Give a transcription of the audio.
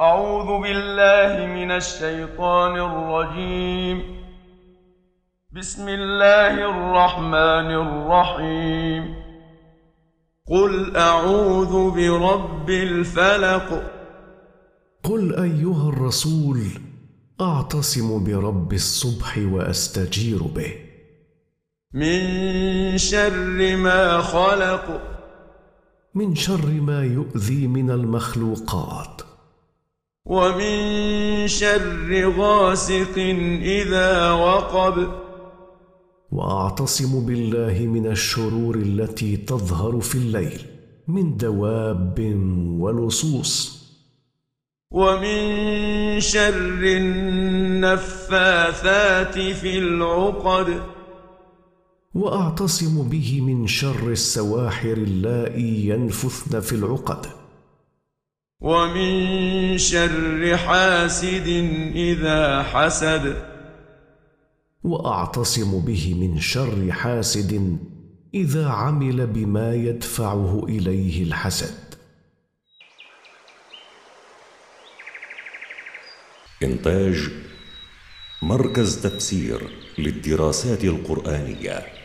أعوذ بالله من الشيطان الرجيم. بسم الله الرحمن الرحيم. قل أعوذ برب الفلق. قل أيها الرسول أعتصم برب الصبح وأستجير به. من شر ما خلق. من شر ما يؤذي من المخلوقات. ومن شر غاسق إذا وقب. وأعتصم بالله من الشرور التي تظهر في الليل من دواب ولصوص ومن شر النفاثات في العقد. وأعتصم به من شر السواحر اللائي ينفثن في العقد. ومن شر حاسد إذا حسد. وأعتصم به من شر حاسد إذا عمل بما يدفعه إليه الحسد. إنتاج مركز تفسير للدراسات القرآنية.